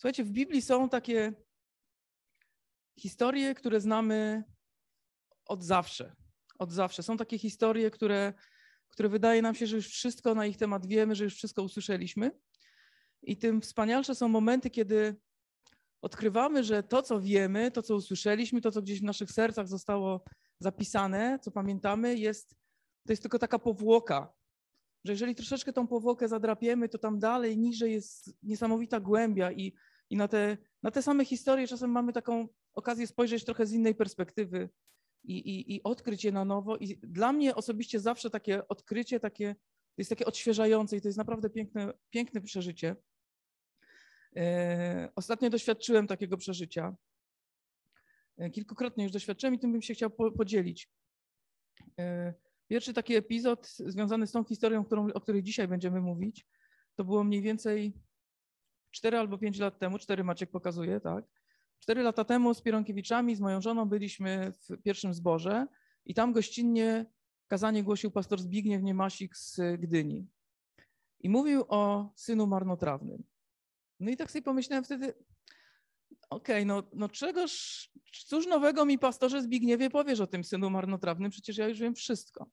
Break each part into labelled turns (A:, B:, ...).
A: Słuchajcie, w Biblii są takie historie, które znamy od zawsze. Od zawsze. Są takie historie, które, które wydaje nam się, że już wszystko na ich temat wiemy, że już wszystko usłyszeliśmy. I tym wspanialsze są momenty, kiedy odkrywamy, że to, co wiemy, to, co usłyszeliśmy, to, co gdzieś w naszych sercach zostało zapisane, co pamiętamy, jest, to jest tylko taka powłoka. Że jeżeli troszeczkę tą powłokę zadrapiemy, to tam dalej, niżej jest niesamowita głębia i, i na, te, na te same historie czasem mamy taką okazję spojrzeć trochę z innej perspektywy i, i, i odkryć je na nowo. I dla mnie osobiście zawsze takie odkrycie takie, jest takie odświeżające i to jest naprawdę piękne, piękne przeżycie. E, ostatnio doświadczyłem takiego przeżycia. E, kilkukrotnie już doświadczyłem i tym bym się chciał podzielić. E, pierwszy taki epizod związany z tą historią, którą, o której dzisiaj będziemy mówić, to było mniej więcej 4 albo 5 lat temu, 4 Maciek pokazuje, tak? 4 lata temu z Pieronkiewiczami, z moją żoną byliśmy w pierwszym zborze i tam gościnnie kazanie głosił pastor Zbigniew Niemasik z Gdyni. I mówił o synu marnotrawnym. No i tak sobie pomyślałem wtedy, okej, okay, no, no czegoż, cóż nowego mi pastorze Zbigniewie powiesz o tym synu marnotrawnym, przecież ja już wiem wszystko.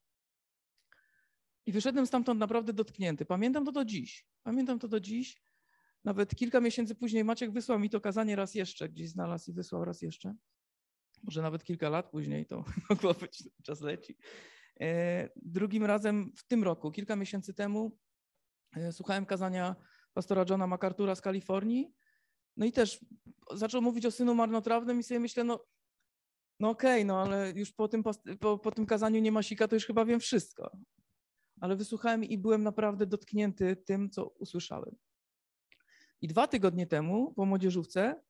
A: I wyszedłem stamtąd naprawdę dotknięty. Pamiętam to do dziś. Pamiętam to do dziś. Nawet kilka miesięcy później Maciek wysłał mi to kazanie raz jeszcze, gdzieś znalazł i wysłał raz jeszcze. Może nawet kilka lat później to mogło być, czas leci. E, drugim razem w tym roku, kilka miesięcy temu, e, słuchałem kazania pastora Johna MacArthur'a z Kalifornii. No i też zaczął mówić o synu marnotrawnym i sobie myślę, no, no okej, okay, no ale już po tym, po, po tym kazaniu nie ma sika, to już chyba wiem wszystko. Ale wysłuchałem i byłem naprawdę dotknięty tym, co usłyszałem. I dwa tygodnie temu po młodzieżówce,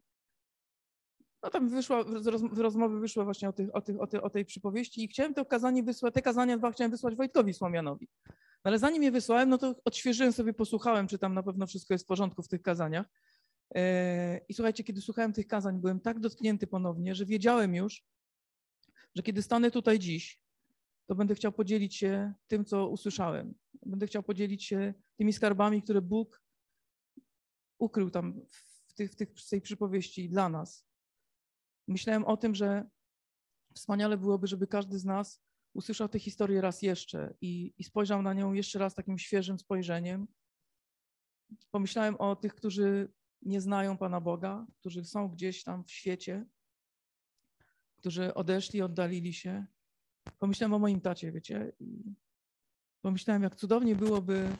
A: no tam wyszła, z rozmowy wyszła właśnie o, tych, o, tych, o, tej, o tej przypowieści i chciałem to kazanie wysłać, te kazania dwa chciałem wysłać Wojtkowi Słomianowi. No ale zanim je wysłałem, no to odświeżyłem sobie, posłuchałem, czy tam na pewno wszystko jest w porządku w tych kazaniach. E, I słuchajcie, kiedy słuchałem tych kazań, byłem tak dotknięty ponownie, że wiedziałem już, że kiedy stanę tutaj dziś, to będę chciał podzielić się tym, co usłyszałem. Będę chciał podzielić się tymi skarbami, które Bóg ukrył tam w, tych, w, tych, w tej przypowieści dla nas. Myślałem o tym, że wspaniale byłoby, żeby każdy z nas usłyszał tę historię raz jeszcze i, i spojrzał na nią jeszcze raz takim świeżym spojrzeniem. Pomyślałem o tych, którzy nie znają Pana Boga, którzy są gdzieś tam w świecie, którzy odeszli, oddalili się. Pomyślałem o moim tacie, wiecie, pomyślałem, jak cudownie byłoby,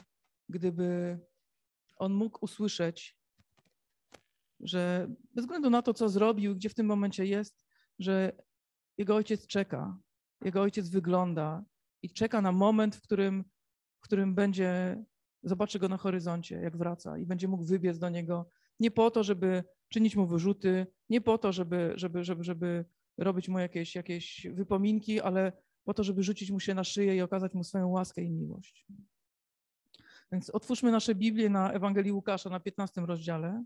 A: gdyby on mógł usłyszeć, że bez względu na to, co zrobił, gdzie w tym momencie jest, że jego ojciec czeka, jego ojciec wygląda i czeka na moment, w którym, w którym będzie, zobaczy go na horyzoncie, jak wraca i będzie mógł wybiec do niego. Nie po to, żeby czynić mu wyrzuty, nie po to, żeby, żeby, żeby, żeby robić mu jakieś, jakieś wypominki, ale po to, żeby rzucić mu się na szyję i okazać mu swoją łaskę i miłość. Więc otwórzmy nasze Biblię na Ewangelii Łukasza na 15 rozdziale.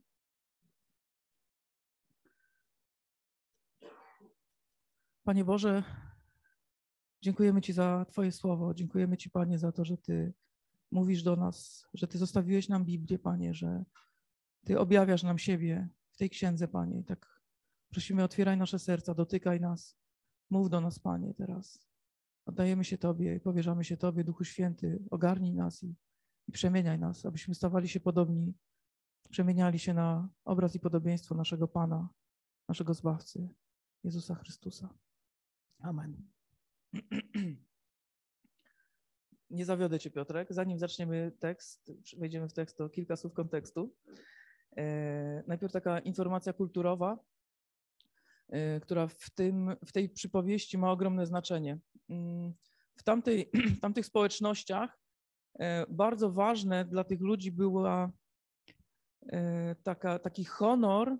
A: Panie Boże, dziękujemy Ci za Twoje słowo. Dziękujemy Ci, Panie, za to, że Ty mówisz do nas, że Ty zostawiłeś nam Biblię, Panie, że Ty objawiasz nam siebie w tej księdze, Panie. I tak prosimy, otwieraj nasze serca, dotykaj nas. Mów do nas, Panie, teraz. Oddajemy się Tobie i powierzamy się Tobie, Duchu Święty. Ogarnij nas i i przemieniaj nas, abyśmy stawali się podobni, przemieniali się na obraz i podobieństwo naszego Pana, naszego Zbawcy, Jezusa Chrystusa. Amen. Nie zawiodę Cię, Piotrek. Zanim zaczniemy tekst, wejdziemy w tekst, to kilka słów kontekstu. E, najpierw taka informacja kulturowa, e, która w, tym, w tej przypowieści ma ogromne znaczenie. Mm, w, tamtej, w tamtych społecznościach bardzo ważne dla tych ludzi była e, taka, taki honor,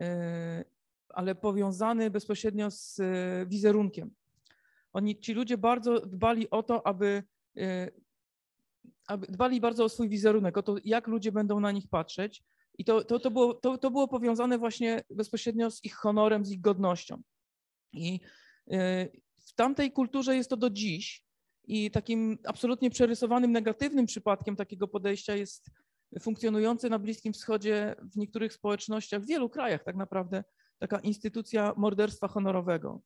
A: e, ale powiązany bezpośrednio z wizerunkiem. Oni, ci ludzie bardzo dbali o to, aby, aby dbali bardzo o swój wizerunek, o to, jak ludzie będą na nich patrzeć. I to, to, to, było, to, to było powiązane właśnie bezpośrednio z ich honorem, z ich godnością. I w tamtej kulturze jest to do dziś, i takim absolutnie przerysowanym negatywnym przypadkiem takiego podejścia jest funkcjonujący na Bliskim Wschodzie w niektórych społecznościach, w wielu krajach tak naprawdę, taka instytucja morderstwa honorowego.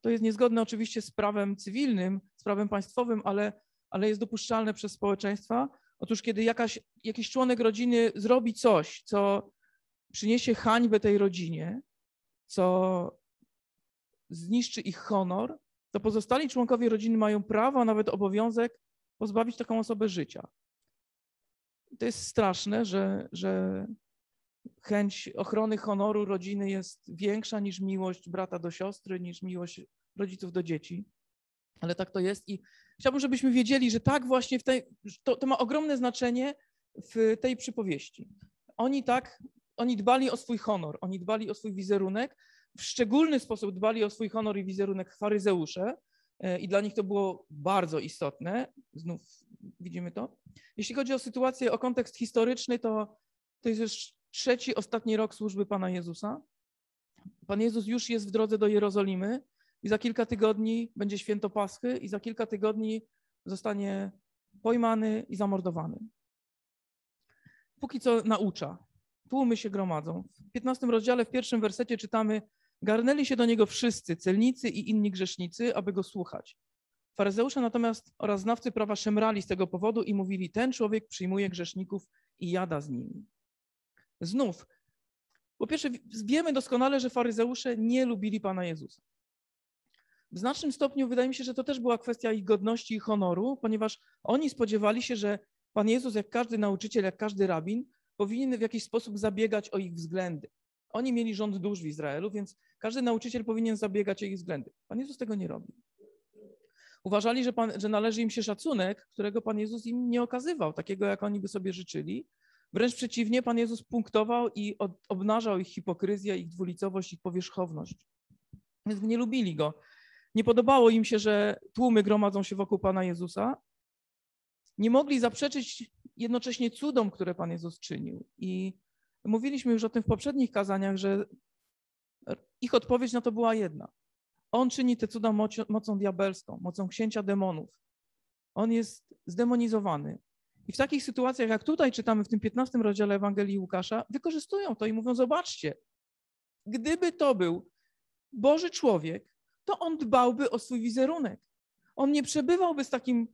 A: To jest niezgodne oczywiście z prawem cywilnym, z prawem państwowym, ale, ale jest dopuszczalne przez społeczeństwa. Otóż kiedy jakaś, jakiś członek rodziny zrobi coś, co przyniesie hańbę tej rodzinie, co zniszczy ich honor, to pozostali członkowie rodziny mają prawo, a nawet obowiązek pozbawić taką osobę życia. To jest straszne, że, że chęć ochrony honoru rodziny jest większa niż miłość brata do siostry, niż miłość rodziców do dzieci. Ale tak to jest i chciałbym, żebyśmy wiedzieli, że tak właśnie w tej, to, to ma ogromne znaczenie w tej przypowieści. Oni tak, oni dbali o swój honor, oni dbali o swój wizerunek, w szczególny sposób dbali o swój honor i wizerunek faryzeusze e, i dla nich to było bardzo istotne. Znów widzimy to. Jeśli chodzi o sytuację, o kontekst historyczny, to, to jest już trzeci, ostatni rok służby Pana Jezusa. Pan Jezus już jest w drodze do Jerozolimy i za kilka tygodni będzie święto Paschy i za kilka tygodni zostanie pojmany i zamordowany. Póki co naucza. Tłumy się gromadzą. W 15 rozdziale, w pierwszym wersecie czytamy Garnęli się do niego wszyscy, celnicy i inni grzesznicy, aby go słuchać. Faryzeusze natomiast oraz znawcy prawa szemrali z tego powodu i mówili, ten człowiek przyjmuje grzeszników i jada z nimi. Znów, po pierwsze wiemy doskonale, że faryzeusze nie lubili Pana Jezusa. W znacznym stopniu wydaje mi się, że to też była kwestia ich godności i honoru, ponieważ oni spodziewali się, że Pan Jezus, jak każdy nauczyciel, jak każdy rabin, powinien w jakiś sposób zabiegać o ich względy. Oni mieli rząd dusz w Izraelu, więc każdy nauczyciel powinien zabiegać o ich względy. Pan Jezus tego nie robi. Uważali, że, pan, że należy im się szacunek, którego Pan Jezus im nie okazywał, takiego jak oni by sobie życzyli. Wręcz przeciwnie, Pan Jezus punktował i od, obnażał ich hipokryzję, ich dwulicowość, ich powierzchowność. Więc nie lubili go. Nie podobało im się, że tłumy gromadzą się wokół Pana Jezusa. Nie mogli zaprzeczyć jednocześnie cudom, które Pan Jezus czynił. I mówiliśmy już o tym w poprzednich kazaniach, że ich odpowiedź na to była jedna. On czyni te cuda mocą diabelską, mocą księcia demonów. On jest zdemonizowany. I w takich sytuacjach, jak tutaj czytamy w tym 15 rozdziale Ewangelii Łukasza, wykorzystują to i mówią: Zobaczcie, gdyby to był Boży człowiek, to on dbałby o swój wizerunek. On nie przebywałby z takim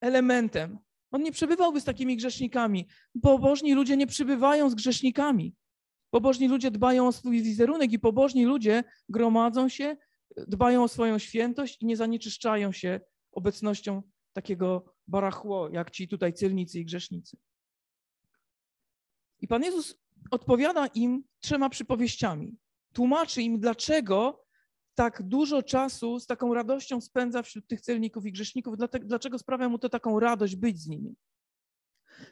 A: elementem. On nie przebywałby z takimi grzesznikami. Pobożni ludzie nie przybywają z grzesznikami. Pobożni ludzie dbają o swój wizerunek i pobożni ludzie gromadzą się, dbają o swoją świętość i nie zanieczyszczają się obecnością takiego barachło, jak ci tutaj celnicy i grzesznicy. I Pan Jezus odpowiada im trzema przypowieściami. Tłumaczy im, dlaczego tak dużo czasu z taką radością spędza wśród tych celników i grzeszników, dlaczego sprawia mu to taką radość być z nimi.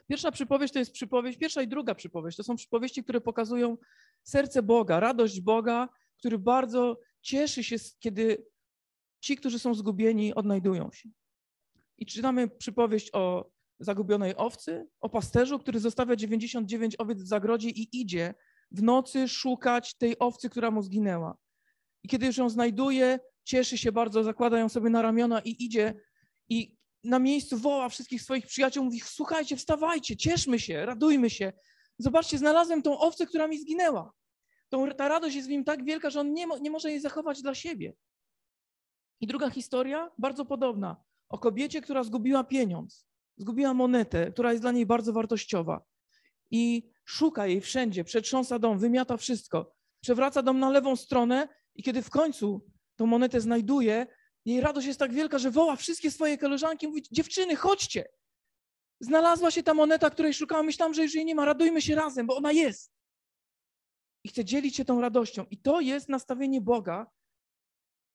A: Pierwsza przypowieść to jest przypowieść, pierwsza i druga przypowieść to są przypowieści, które pokazują serce Boga, radość Boga, który bardzo cieszy się, kiedy ci, którzy są zgubieni, odnajdują się. I czytamy przypowieść o zagubionej owcy, o pasterzu, który zostawia 99 owiec w zagrodzie i idzie w nocy szukać tej owcy, która mu zginęła. I kiedy już ją znajduje, cieszy się bardzo, zakłada ją sobie na ramiona i idzie i na miejscu woła wszystkich swoich przyjaciół, mówi: Słuchajcie, wstawajcie, cieszmy się, radujmy się. Zobaczcie, znalazłem tą owcę, która mi zginęła. Tą, ta radość jest w nim tak wielka, że on nie, nie może jej zachować dla siebie. I druga historia, bardzo podobna, o kobiecie, która zgubiła pieniądz, zgubiła monetę, która jest dla niej bardzo wartościowa. I szuka jej wszędzie, przetrząsa dom, wymiata wszystko, przewraca dom na lewą stronę i kiedy w końcu tą monetę znajduje, jej radość jest tak wielka, że woła wszystkie swoje koleżanki i mówi, dziewczyny, chodźcie. Znalazła się ta moneta, której szukałam, myślałam, że już jej nie ma, radujmy się razem, bo ona jest. I chce dzielić się tą radością. I to jest nastawienie Boga.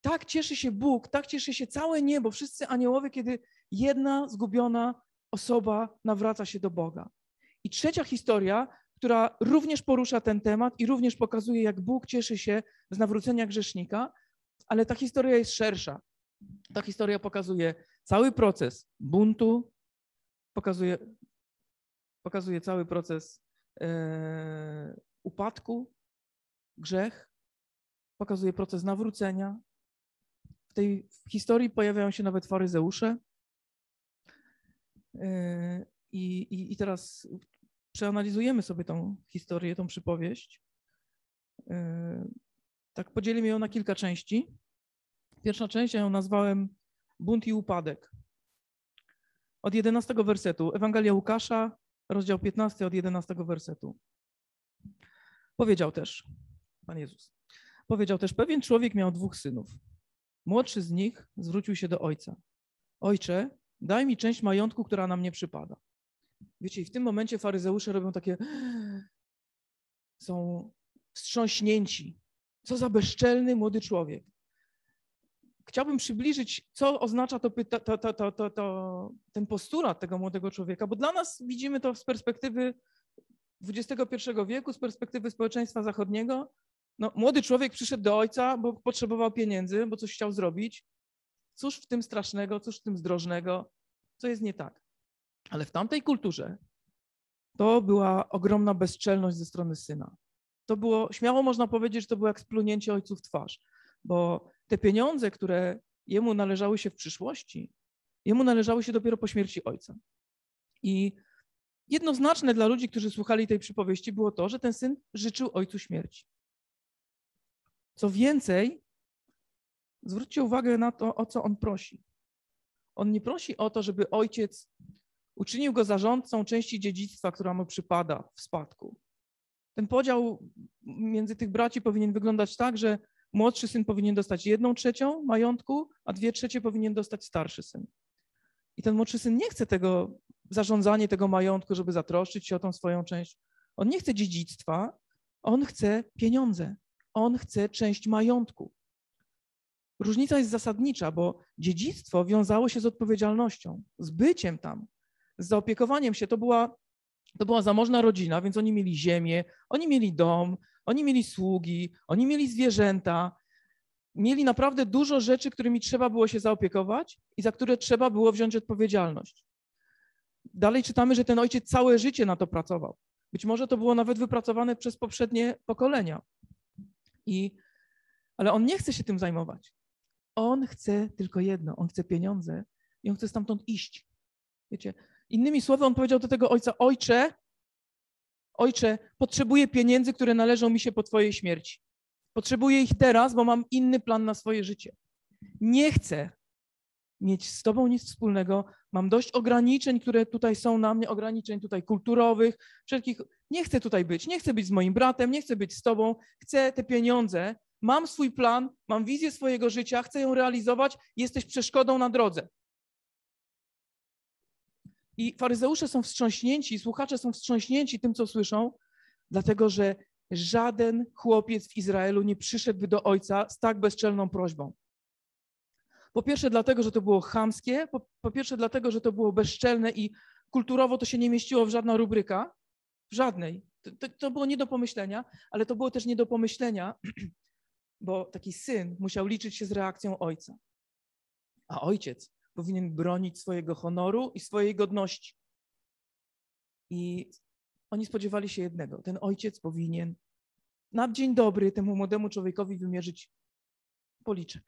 A: Tak cieszy się Bóg, tak cieszy się całe niebo, wszyscy aniołowie, kiedy jedna zgubiona osoba nawraca się do Boga. I trzecia historia, która również porusza ten temat i również pokazuje, jak Bóg cieszy się z nawrócenia grzesznika, ale ta historia jest szersza. Ta historia pokazuje cały proces buntu, pokazuje, pokazuje cały proces e, upadku, grzech, pokazuje proces nawrócenia. W tej historii pojawiają się nawet faryzeusze. E, I, i, I teraz przeanalizujemy sobie tą historię, tą przypowieść, tak podzielimy ją na kilka części. Pierwsza część ja ją nazwałem Bunt i upadek. Od 11 wersetu. Ewangelia Łukasza, rozdział 15 od 11 wersetu. Powiedział też, Pan Jezus, powiedział też, pewien człowiek miał dwóch synów. Młodszy z nich zwrócił się do ojca. Ojcze, daj mi część majątku, która nam nie przypada. Wiecie, i w tym momencie faryzeusze robią takie, są wstrząśnięci. Co za bezczelny młody człowiek. Chciałbym przybliżyć, co oznacza to, to, to, to, to, ten postulat tego młodego człowieka, bo dla nas widzimy to z perspektywy XXI wieku, z perspektywy społeczeństwa zachodniego. No, młody człowiek przyszedł do ojca, bo potrzebował pieniędzy, bo coś chciał zrobić. Cóż w tym strasznego, cóż w tym zdrożnego, co jest nie tak. Ale w tamtej kulturze to była ogromna bezczelność ze strony syna. To było, śmiało można powiedzieć, że to było jak splunięcie ojcu w twarz, bo te pieniądze, które jemu należały się w przyszłości, jemu należały się dopiero po śmierci ojca. I jednoznaczne dla ludzi, którzy słuchali tej przypowieści, było to, że ten syn życzył ojcu śmierci. Co więcej, zwróćcie uwagę na to, o co on prosi. On nie prosi o to, żeby ojciec uczynił go zarządcą części dziedzictwa, która mu przypada w spadku. Ten podział między tych braci powinien wyglądać tak, że młodszy syn powinien dostać jedną trzecią majątku, a dwie trzecie powinien dostać starszy syn. I ten młodszy syn nie chce tego zarządzania tego majątku, żeby zatroszczyć się o tą swoją część. On nie chce dziedzictwa, on chce pieniądze. On chce część majątku. Różnica jest zasadnicza, bo dziedzictwo wiązało się z odpowiedzialnością, z byciem tam, z zaopiekowaniem się. To była, to była zamożna rodzina, więc oni mieli ziemię, oni mieli dom, oni mieli sługi, oni mieli zwierzęta, mieli naprawdę dużo rzeczy, którymi trzeba było się zaopiekować i za które trzeba było wziąć odpowiedzialność. Dalej czytamy, że ten ojciec całe życie na to pracował. Być może to było nawet wypracowane przez poprzednie pokolenia. I, ale on nie chce się tym zajmować. On chce tylko jedno, on chce pieniądze i on chce stamtąd iść. Wiecie, innymi słowy, on powiedział do tego ojca: Ojcze, ojcze, potrzebuję pieniędzy, które należą mi się po Twojej śmierci. Potrzebuję ich teraz, bo mam inny plan na swoje życie. Nie chcę mieć z Tobą nic wspólnego. Mam dość ograniczeń, które tutaj są na mnie, ograniczeń tutaj kulturowych, wszelkich. Nie chcę tutaj być. Nie chcę być z moim bratem, nie chcę być z Tobą. Chcę te pieniądze. Mam swój plan, mam wizję swojego życia, chcę ją realizować. Jesteś przeszkodą na drodze. I faryzeusze są wstrząśnięci, słuchacze są wstrząśnięci tym, co słyszą, dlatego że żaden chłopiec w Izraelu nie przyszedłby do ojca z tak bezczelną prośbą. Po pierwsze, dlatego, że to było chamskie, po, po pierwsze, dlatego, że to było bezczelne i kulturowo to się nie mieściło w żadna rubryka, w żadnej. To, to, to było nie do pomyślenia, ale to było też nie do pomyślenia, bo taki syn musiał liczyć się z reakcją ojca. A ojciec powinien bronić swojego honoru i swojej godności. I oni spodziewali się jednego. Ten ojciec powinien na dzień dobry temu młodemu człowiekowi wymierzyć policzek.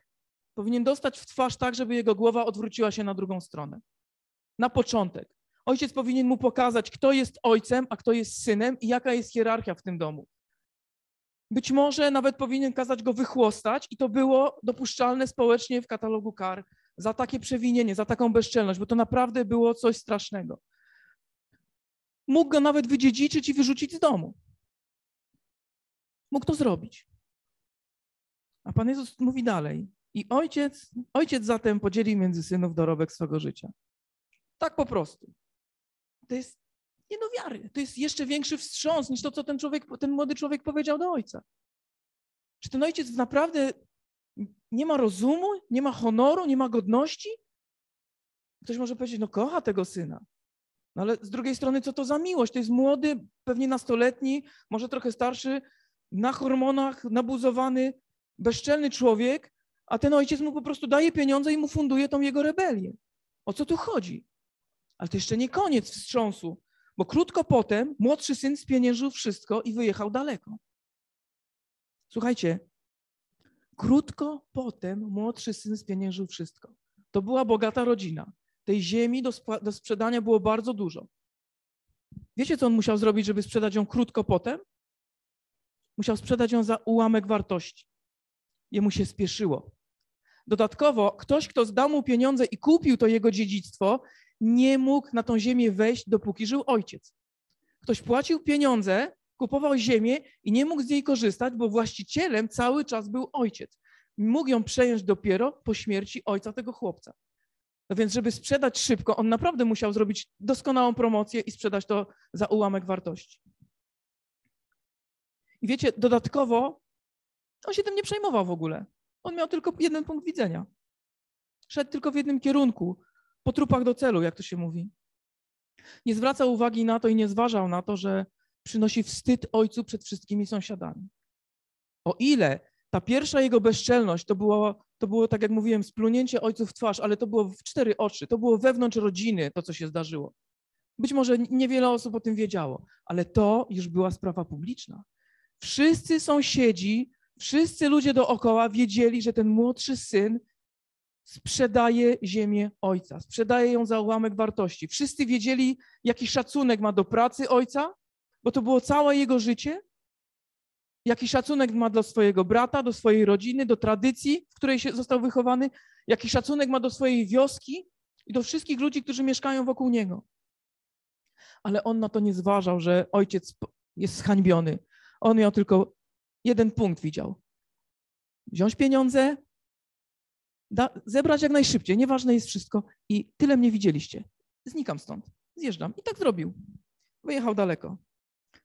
A: Powinien dostać w twarz tak, żeby jego głowa odwróciła się na drugą stronę. Na początek. Ojciec powinien mu pokazać, kto jest ojcem, a kto jest synem i jaka jest hierarchia w tym domu. Być może nawet powinien kazać go wychłostać i to było dopuszczalne społecznie w katalogu kar za takie przewinienie, za taką bezczelność, bo to naprawdę było coś strasznego. Mógł go nawet wydziedziczyć i wyrzucić z domu. Mógł to zrobić. A Pan Jezus mówi dalej. I ojciec, ojciec zatem podzielił między synów dorobek swego życia. Tak po prostu. To jest nie do wiary. To jest jeszcze większy wstrząs niż to, co ten człowiek, ten młody człowiek powiedział do ojca. Czy ten ojciec naprawdę nie ma rozumu, nie ma honoru, nie ma godności? Ktoś może powiedzieć, no kocha tego syna. No ale z drugiej strony, co to za miłość? To jest młody, pewnie nastoletni, może trochę starszy, na hormonach, nabuzowany, bezczelny człowiek, a ten ojciec mu po prostu daje pieniądze i mu funduje tą jego rebelię. O co tu chodzi? Ale to jeszcze nie koniec wstrząsu, bo krótko potem młodszy syn spieniężył wszystko i wyjechał daleko. Słuchajcie, krótko potem młodszy syn spieniężył wszystko. To była bogata rodzina. Tej ziemi do, do sprzedania było bardzo dużo. Wiecie, co on musiał zrobić, żeby sprzedać ją krótko potem? Musiał sprzedać ją za ułamek wartości. Jemu się spieszyło. Dodatkowo ktoś, kto zdał mu pieniądze i kupił to jego dziedzictwo, nie mógł na tą ziemię wejść, dopóki żył ojciec. Ktoś płacił pieniądze, kupował ziemię i nie mógł z niej korzystać, bo właścicielem cały czas był ojciec. Mógł ją przejąć dopiero po śmierci ojca tego chłopca. No więc, żeby sprzedać szybko, on naprawdę musiał zrobić doskonałą promocję i sprzedać to za ułamek wartości. I wiecie, dodatkowo on się tym nie przejmował w ogóle. On miał tylko jeden punkt widzenia. Szedł tylko w jednym kierunku, po trupach do celu, jak to się mówi. Nie zwracał uwagi na to i nie zważał na to, że przynosi wstyd ojcu przed wszystkimi sąsiadami. O ile ta pierwsza jego bezczelność to było, to było, tak jak mówiłem, splunięcie ojcu w twarz, ale to było w cztery oczy, to było wewnątrz rodziny to, co się zdarzyło. Być może niewiele osób o tym wiedziało, ale to już była sprawa publiczna. Wszyscy sąsiedzi, wszyscy ludzie dookoła wiedzieli, że ten młodszy syn sprzedaje ziemię ojca, sprzedaje ją za ułamek wartości. Wszyscy wiedzieli, jaki szacunek ma do pracy ojca, bo to było całe jego życie. Jaki szacunek ma do swojego brata, do swojej rodziny, do tradycji, w której się został wychowany, jaki szacunek ma do swojej wioski i do wszystkich ludzi, którzy mieszkają wokół niego. Ale on na to nie zważał, że ojciec jest zhańbiony. On miał tylko jeden punkt widział. Wziąć pieniądze, da, zebrać jak najszybciej, nieważne jest wszystko i tyle mnie widzieliście. Znikam stąd, zjeżdżam. I tak zrobił. Wyjechał daleko.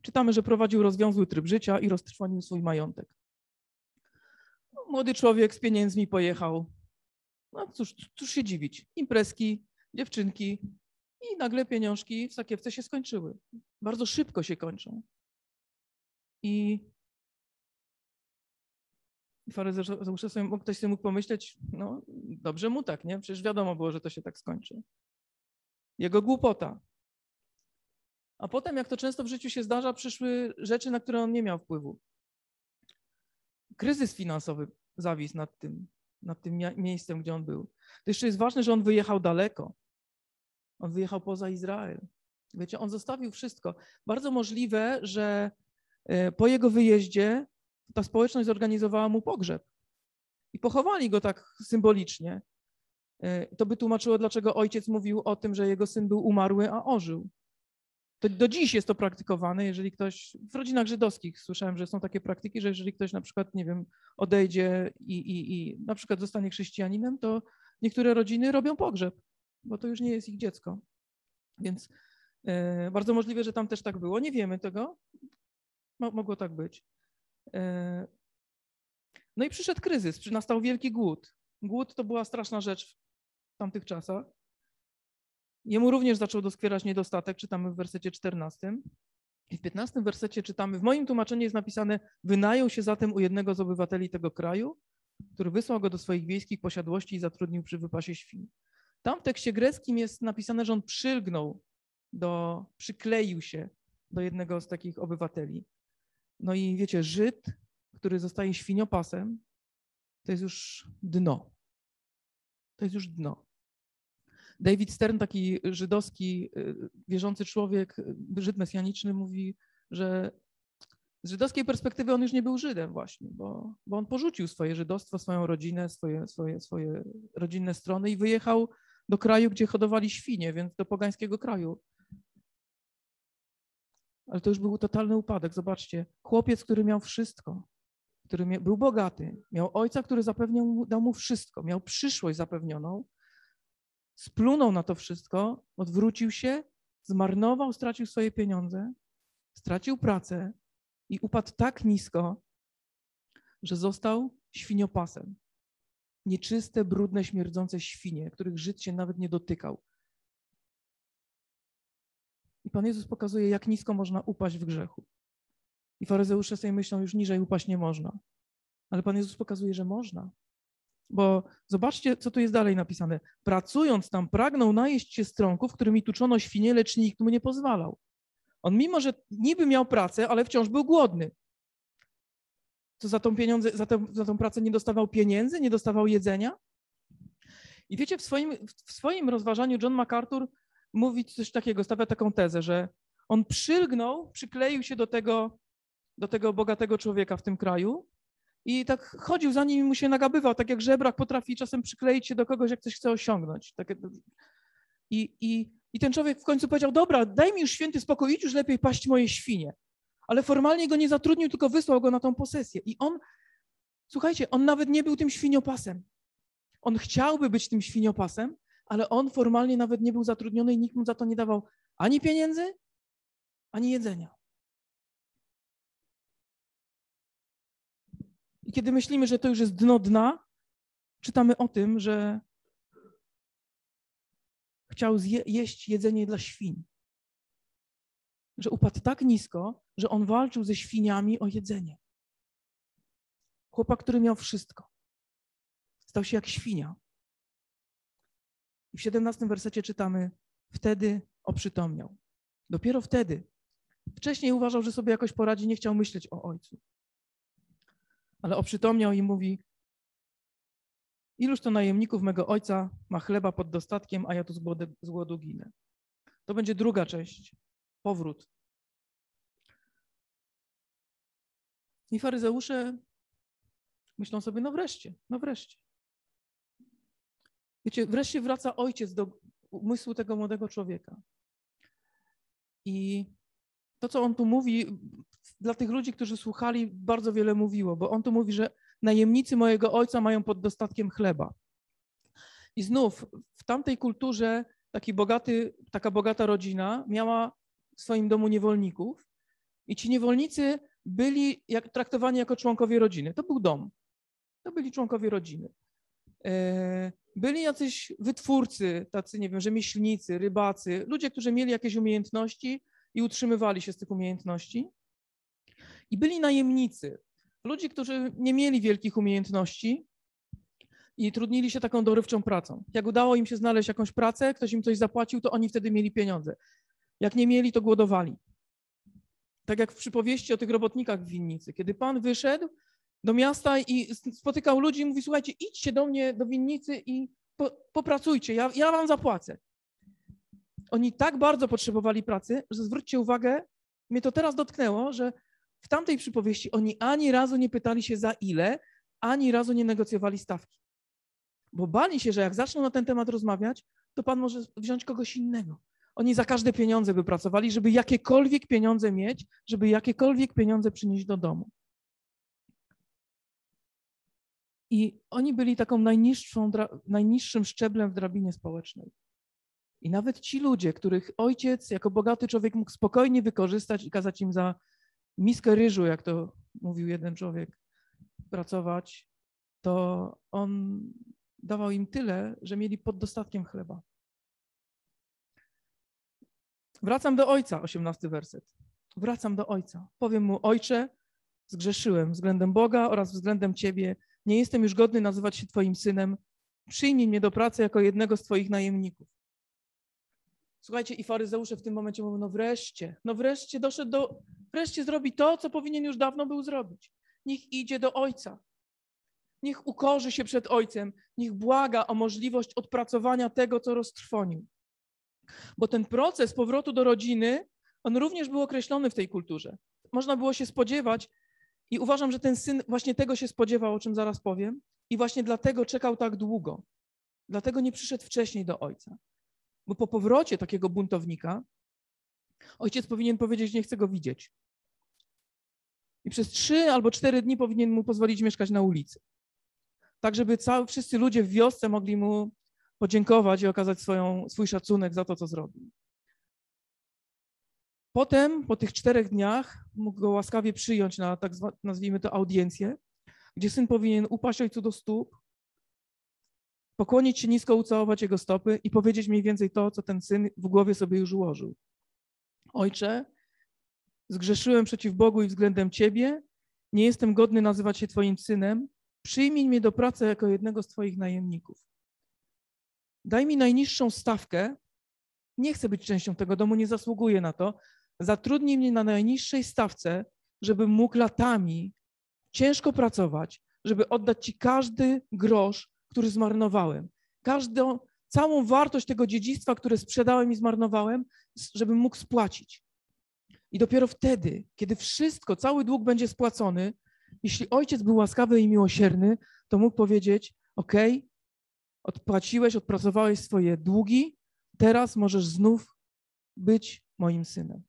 A: Czytamy, że prowadził rozwiązły tryb życia i roztrwonił swój majątek. No, młody człowiek z pieniędzmi pojechał. No cóż, cóż się dziwić. Imprezki, dziewczynki i nagle pieniążki w sakiewce się skończyły. Bardzo szybko się kończą. I faryzeusze sobie, ktoś sobie mógł pomyśleć, no dobrze mu tak, nie? Przecież wiadomo było, że to się tak skończy. Jego głupota. A potem, jak to często w życiu się zdarza, przyszły rzeczy, na które on nie miał wpływu. Kryzys finansowy zawisł nad tym, nad tym miejscem, gdzie on był. To jeszcze jest ważne, że on wyjechał daleko. On wyjechał poza Izrael. Wiecie, on zostawił wszystko. Bardzo możliwe, że e, po jego wyjeździe ta społeczność zorganizowała mu pogrzeb i pochowali go tak symbolicznie. E, to by tłumaczyło, dlaczego ojciec mówił o tym, że jego syn był umarły, a ożył. To do dziś jest to praktykowane, jeżeli ktoś, w rodzinach żydowskich słyszałem, że są takie praktyki, że jeżeli ktoś na przykład, nie wiem, odejdzie i, i, i na przykład zostanie chrześcijaninem, to niektóre rodziny robią pogrzeb, bo to już nie jest ich dziecko. Więc e, bardzo możliwe, że tam też tak było. Nie wiemy tego. Mogło tak być. E, no i przyszedł kryzys, nastał wielki głód. Głód to była straszna rzecz w tamtych czasach. Jemu również zaczął doskwierać niedostatek, czytamy w wersecie 14. I w 15 wersecie czytamy, w moim tłumaczeniu jest napisane, wynajął się zatem u jednego z obywateli tego kraju, który wysłał go do swoich wiejskich posiadłości i zatrudnił przy wypasie świń. Tam w tekście greckim jest napisane, że on przylgnął do, przykleił się do jednego z takich obywateli. No i wiecie, Żyd, który zostaje świniopasem, to jest już dno. To jest już dno. David Stern, taki żydowski, y, wierzący człowiek, y, Żyd mesjaniczny, mówi, że z żydowskiej perspektywy on już nie był Żydem właśnie, bo, bo on porzucił swoje żydostwo, swoją rodzinę, swoje, swoje, swoje rodzinne strony i wyjechał do kraju, gdzie hodowali świnie, więc do pogańskiego kraju. Ale to już był totalny upadek. Zobaczcie, chłopiec, który miał wszystko, który był bogaty, miał ojca, który zapewniał, dał mu wszystko, miał przyszłość zapewnioną, splunął na to wszystko, odwrócił się, zmarnował, stracił swoje pieniądze, stracił pracę i upadł tak nisko, że został świniopasem. Nieczyste, brudne, śmierdzące świnie, których Żyd się nawet nie dotykał. I Pan Jezus pokazuje, jak nisko można upaść w grzechu. I faryzeusze sobie myślą, już niżej upaść nie można. Ale Pan Jezus pokazuje, że można. Bo zobaczcie, co tu jest dalej napisane. Pracując tam, pragnął najeść się strąków, którymi tuczono świnie, lecz nikt mu nie pozwalał. On mimo, że niby miał pracę, ale wciąż był głodny. Co za tą, pieniądze, za, za tą pracę nie dostawał pieniędzy, nie dostawał jedzenia? I wiecie, w swoim, w swoim rozważaniu John MacArthur mówi coś takiego, stawia taką tezę, że On przylgnął, przykleił się do tego, do tego bogatego człowieka w tym kraju i tak chodził za nim i mu się nagabywał, tak jak żebrak potrafi czasem przykleić się do kogoś, jak coś chce osiągnąć. Tak I, i, I ten człowiek w końcu powiedział, dobra, daj mi już święty spokój, idź już lepiej paść moje świnie. Ale formalnie go nie zatrudnił, tylko wysłał go na tą posesję. I on, słuchajcie, on nawet nie był tym świniopasem. On chciałby być tym świniopasem, ale on formalnie nawet nie był zatrudniony i nikt mu za to nie dawał ani pieniędzy, ani jedzenia. I kiedy myślimy, że to już jest dno dna, czytamy o tym, że chciał jeść jedzenie dla świń. Że upadł tak nisko, że on walczył ze świniami o jedzenie. Chłopak, który miał wszystko. Stał się jak świnia. I w 17 wersecie czytamy: Wtedy oprzytomniał. Dopiero wtedy. Wcześniej uważał, że sobie jakoś poradzi, nie chciał myśleć o ojcu. Ale oprzytomniał i mówi: Iluż to najemników mego ojca ma chleba pod dostatkiem, a ja tu z głodu, z głodu ginę. To będzie druga część, powrót. I faryzeusze myślą sobie, no wreszcie, no wreszcie. Wiecie, wreszcie wraca ojciec do umysłu tego młodego człowieka. I to, co on tu mówi, dla tych ludzi, którzy słuchali, bardzo wiele mówiło, bo on tu mówi, że najemnicy mojego ojca mają pod dostatkiem chleba. I znów w tamtej kulturze taki bogaty, taka bogata rodzina miała w swoim domu niewolników i ci niewolnicy byli jak, traktowani jako członkowie rodziny. To był dom. To byli członkowie rodziny. E, byli jacyś wytwórcy, tacy, nie wiem, rzemieślnicy, rybacy, ludzie, którzy mieli jakieś umiejętności i utrzymywali się z tych umiejętności. I byli najemnicy, ludzie, którzy nie mieli wielkich umiejętności i trudnili się taką dorywczą pracą. Jak udało im się znaleźć jakąś pracę, ktoś im coś zapłacił, to oni wtedy mieli pieniądze. Jak nie mieli, to głodowali. Tak jak w przypowieści o tych robotnikach w winnicy. Kiedy pan wyszedł, do miasta i spotykał ludzi i mówi, słuchajcie, idźcie do mnie do winnicy i po, popracujcie, ja, ja wam zapłacę. Oni tak bardzo potrzebowali pracy, że zwróćcie uwagę, mnie to teraz dotknęło, że w tamtej przypowieści oni ani razu nie pytali się za ile, ani razu nie negocjowali stawki. Bo bali się, że jak zaczną na ten temat rozmawiać, to pan może wziąć kogoś innego. Oni za każde pieniądze by pracowali, żeby jakiekolwiek pieniądze mieć, żeby jakiekolwiek pieniądze przynieść do domu. I oni byli taką najniższą, najniższym szczeblem w drabinie społecznej. I nawet ci ludzie, których ojciec jako bogaty człowiek mógł spokojnie wykorzystać i kazać im za miskę ryżu, jak to mówił jeden człowiek, pracować, to on dawał im tyle, że mieli pod dostatkiem chleba. Wracam do ojca, osiemnasty werset. Wracam do ojca. Powiem mu, ojcze, zgrzeszyłem względem Boga oraz względem ciebie nie jestem już godny nazywać się Twoim synem. Przyjmij mnie do pracy jako jednego z Twoich najemników. Słuchajcie, i faryzeusze w tym momencie mówią, no wreszcie, no wreszcie doszedł do, wreszcie zrobi to, co powinien już dawno był zrobić. Niech idzie do ojca. Niech ukorzy się przed ojcem. Niech błaga o możliwość odpracowania tego, co roztrwonił. Bo ten proces powrotu do rodziny, on również był określony w tej kulturze. Można było się spodziewać, i uważam, że ten syn właśnie tego się spodziewał, o czym zaraz powiem, i właśnie dlatego czekał tak długo. Dlatego nie przyszedł wcześniej do ojca. Bo po powrocie takiego buntownika ojciec powinien powiedzieć, nie chcę go widzieć. I przez trzy albo cztery dni powinien mu pozwolić mieszkać na ulicy. Tak, żeby cały, wszyscy ludzie w wiosce mogli mu podziękować i okazać swoją, swój szacunek za to, co zrobił. Potem, po tych czterech dniach, mógł go łaskawie przyjąć na, tak zwa, nazwijmy to, audiencję, gdzie syn powinien upaść ojcu do stóp, pokłonić się nisko, ucałować jego stopy i powiedzieć mniej więcej to, co ten syn w głowie sobie już ułożył. Ojcze, zgrzeszyłem przeciw Bogu i względem Ciebie, nie jestem godny nazywać się Twoim synem, przyjmij mnie do pracy jako jednego z Twoich najemników. Daj mi najniższą stawkę, nie chcę być częścią tego domu, nie zasługuję na to, zatrudnij mnie na najniższej stawce, żebym mógł latami ciężko pracować, żeby oddać Ci każdy grosz, który zmarnowałem. Każdą, całą wartość tego dziedzictwa, które sprzedałem i zmarnowałem, żebym mógł spłacić. I dopiero wtedy, kiedy wszystko, cały dług będzie spłacony, jeśli ojciec był łaskawy i miłosierny, to mógł powiedzieć: OK, odpłaciłeś, odpracowałeś swoje długi, teraz możesz znów być moim synem.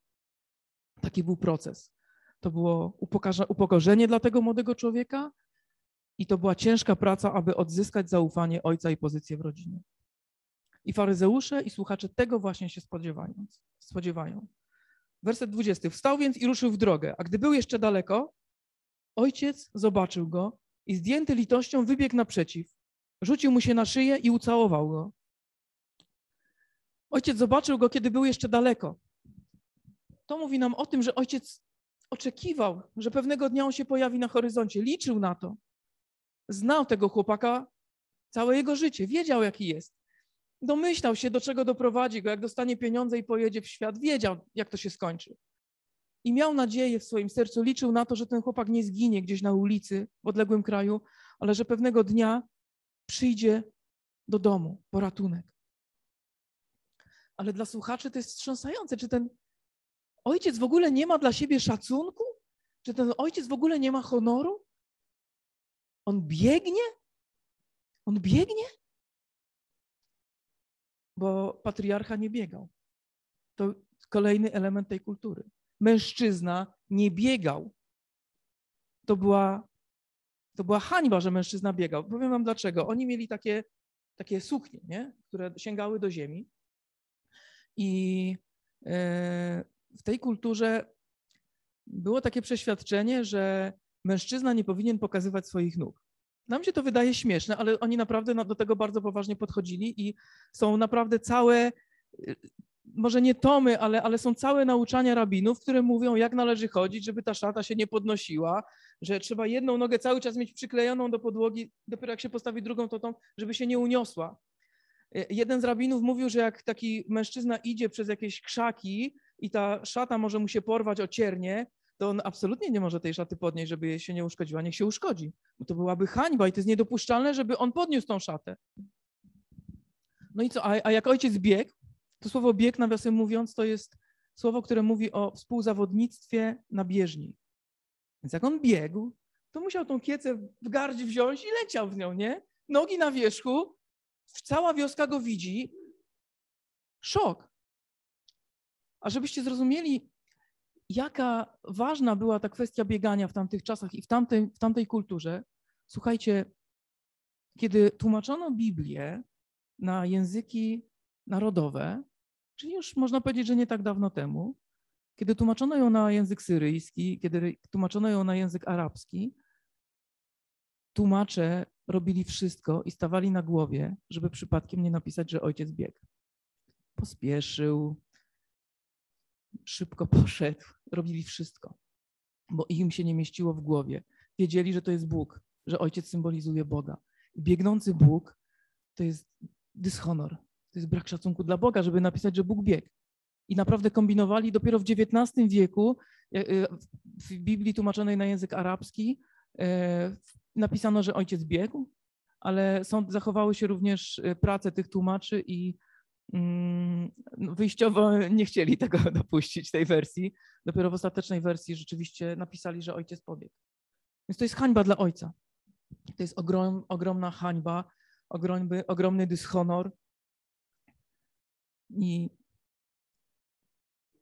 A: Taki był proces. To było upokorzenie dla tego młodego człowieka i to była ciężka praca, aby odzyskać zaufanie ojca i pozycję w rodzinie. I faryzeusze i słuchacze tego właśnie się spodziewają. spodziewają. Werset 20. Wstał więc i ruszył w drogę, a gdy był jeszcze daleko, ojciec zobaczył go i zdjęty litością wybiegł naprzeciw. Rzucił mu się na szyję i ucałował go. Ojciec zobaczył go, kiedy był jeszcze daleko. To mówi nam o tym, że ojciec oczekiwał, że pewnego dnia on się pojawi na horyzoncie. Liczył na to. Znał tego chłopaka całe jego życie, wiedział jaki jest. Domyślał się, do czego doprowadzi go, jak dostanie pieniądze i pojedzie w świat. Wiedział, jak to się skończy. I miał nadzieję w swoim sercu, liczył na to, że ten chłopak nie zginie gdzieś na ulicy w odległym kraju, ale że pewnego dnia przyjdzie do domu po ratunek. Ale dla słuchaczy to jest wstrząsające. Czy ten ojciec w ogóle nie ma dla siebie szacunku? Czy ten ojciec w ogóle nie ma honoru? On biegnie? On biegnie? Bo patriarcha nie biegał. To kolejny element tej kultury. Mężczyzna nie biegał. To była, to była hańba, że mężczyzna biegał. Powiem wam dlaczego. Oni mieli takie, takie suknie, nie? które sięgały do ziemi. I e, w tej kulturze było takie przeświadczenie, że mężczyzna nie powinien pokazywać swoich nóg. Nam się to wydaje śmieszne, ale oni naprawdę do tego bardzo poważnie podchodzili i są naprawdę całe, y, może nie tomy, ale, ale są całe nauczania rabinów, które mówią, jak należy chodzić, żeby ta szata się nie podnosiła, że trzeba jedną nogę cały czas mieć przyklejoną do podłogi, dopiero jak się postawi drugą, to tą, żeby się nie uniosła. Y, jeden z rabinów mówił, że jak taki mężczyzna idzie przez jakieś krzaki i ta szata może mu się porwać o ciernie, to on absolutnie nie może tej szaty podnieść, żeby jej się nie uszkodziła. Niech się uszkodzi. Bo to byłaby hańba i to jest niedopuszczalne, żeby on podniósł tą szatę. No i co? A, a jak ojciec biegł, to słowo bieg, nawiasem mówiąc, to jest słowo, które mówi o współzawodnictwie na bieżni. Więc jak on biegł, to musiał tą kiecę w garść wziąć i leciał w nią, nie? Nogi na wierzchu, cała wioska go widzi. Szok. A żebyście zrozumieli, jaka ważna była ta kwestia biegania w tamtych czasach i w tamtej, w tamtej kulturze. Słuchajcie, kiedy tłumaczono Biblię na języki narodowe, czyli już można powiedzieć, że nie tak dawno temu, kiedy tłumaczono ją na język syryjski, kiedy tłumaczono ją na język arabski, tłumacze robili wszystko i stawali na głowie, żeby przypadkiem nie napisać, że ojciec biegł. Pospieszył, szybko poszedł, robili wszystko, bo im się nie mieściło w głowie. Wiedzieli, że to jest Bóg, że ojciec symbolizuje Boga. biegnący Bóg to jest dyshonor, to jest brak szacunku dla Boga, żeby napisać, że Bóg biegł. I naprawdę kombinowali dopiero w XIX wieku, e, e, w Biblii tłumaczonej na język arabski, e, napisano, że ojciec biegł, ale są, zachowały się również prace tych tłumaczy i wyjściowo nie chcieli tego dopuścić, tej wersji. Dopiero w ostatecznej wersji rzeczywiście napisali, że ojciec pobiegł. Więc to jest hańba dla ojca. To jest ogrom, ogromna hańba, ogromny, ogromny dyshonor. I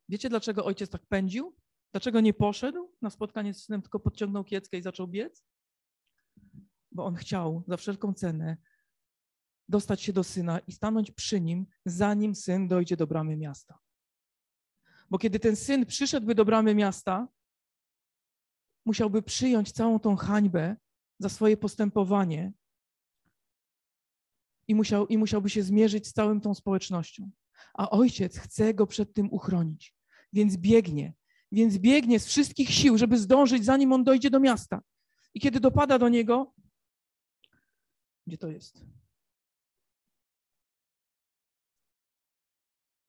A: wiecie, dlaczego ojciec tak pędził? Dlaczego nie poszedł na spotkanie z synem, tylko podciągnął kieckę i zaczął biec? Bo on chciał za wszelką cenę dostać się do syna i stanąć przy nim, zanim syn dojdzie do bramy miasta. Bo kiedy ten syn przyszedłby do bramy miasta, musiałby przyjąć całą tą hańbę za swoje postępowanie i, musiał, i musiałby się zmierzyć z całą tą społecznością. A ojciec chce go przed tym uchronić, więc biegnie, więc biegnie z wszystkich sił, żeby zdążyć, zanim on dojdzie do miasta. I kiedy dopada do niego, gdzie to jest?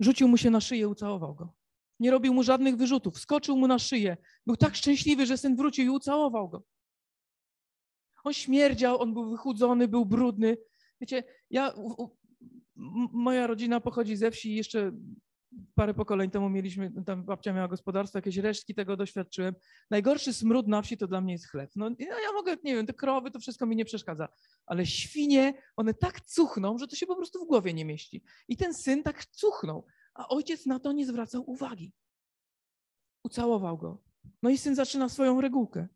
A: Rzucił mu się na szyję, ucałował go. Nie robił mu żadnych wyrzutów, skoczył mu na szyję. Był tak szczęśliwy, że syn wrócił i ucałował go. On śmierdział, on był wychudzony, był brudny. Wiecie, ja, u, u, moja rodzina pochodzi ze wsi, jeszcze parę pokoleń temu mieliśmy, tam babcia miała gospodarstwo, jakieś resztki tego doświadczyłem. Najgorszy smród na wsi to dla mnie jest chleb. No ja, ja mogę, nie wiem, te krowy, to wszystko mi nie przeszkadza, ale świnie, one tak cuchną, że to się po prostu w głowie nie mieści. I ten syn tak cuchnął, a ojciec na to nie zwracał uwagi. Ucałował go. No i syn zaczyna swoją regułkę.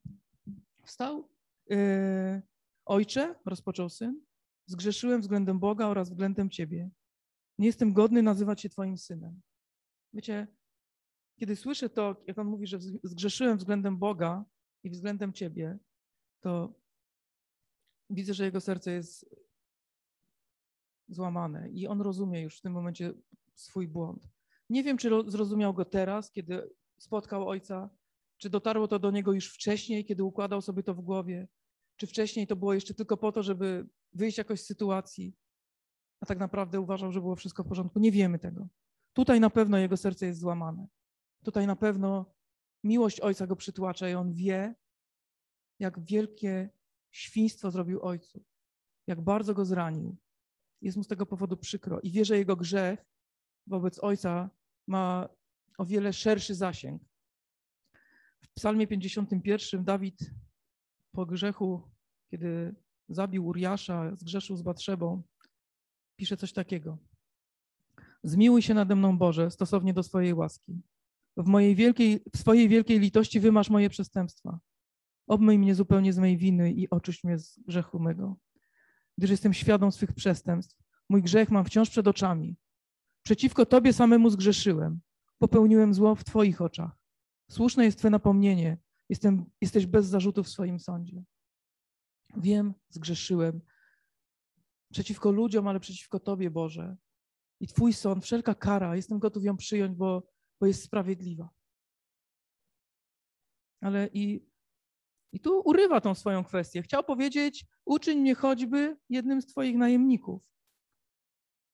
A: Wstał. Yy, Ojcze, rozpoczął syn, zgrzeszyłem względem Boga oraz względem Ciebie. Nie jestem godny nazywać się Twoim synem. Wiecie, kiedy słyszę to, jak on mówi, że zgrzeszyłem względem Boga i względem Ciebie, to widzę, że jego serce jest złamane i on rozumie już w tym momencie swój błąd. Nie wiem, czy zrozumiał go teraz, kiedy spotkał ojca, czy dotarło to do niego już wcześniej, kiedy układał sobie to w głowie, czy wcześniej to było jeszcze tylko po to, żeby wyjść jakoś z sytuacji, a tak naprawdę uważał, że było wszystko w porządku. Nie wiemy tego. Tutaj na pewno jego serce jest złamane. Tutaj na pewno miłość ojca go przytłacza i on wie, jak wielkie świństwo zrobił ojcu, jak bardzo go zranił. Jest mu z tego powodu przykro i wie, że jego grzech wobec ojca ma o wiele szerszy zasięg. W Psalmie 51 Dawid po grzechu, kiedy zabił Uriasza, zgrzeszył z Batrzebą, pisze coś takiego. Zmiłuj się nade mną, Boże, stosownie do swojej łaski. W, mojej wielkiej, w swojej wielkiej litości wymasz moje przestępstwa. Obmyj mnie zupełnie z mojej winy i oczyść mnie z grzechu mego. Gdyż jestem świadom swych przestępstw. Mój grzech mam wciąż przed oczami. Przeciwko Tobie samemu zgrzeszyłem. Popełniłem zło w Twoich oczach. Słuszne jest Twe napomnienie. Jestem, jesteś bez zarzutów w swoim sądzie. Wiem, zgrzeszyłem przeciwko ludziom, ale przeciwko Tobie, Boże. I Twój sąd, wszelka kara, jestem gotów ją przyjąć, bo, bo jest sprawiedliwa. Ale i, i tu urywa tą swoją kwestię. Chciał powiedzieć, uczyń mnie choćby jednym z Twoich najemników.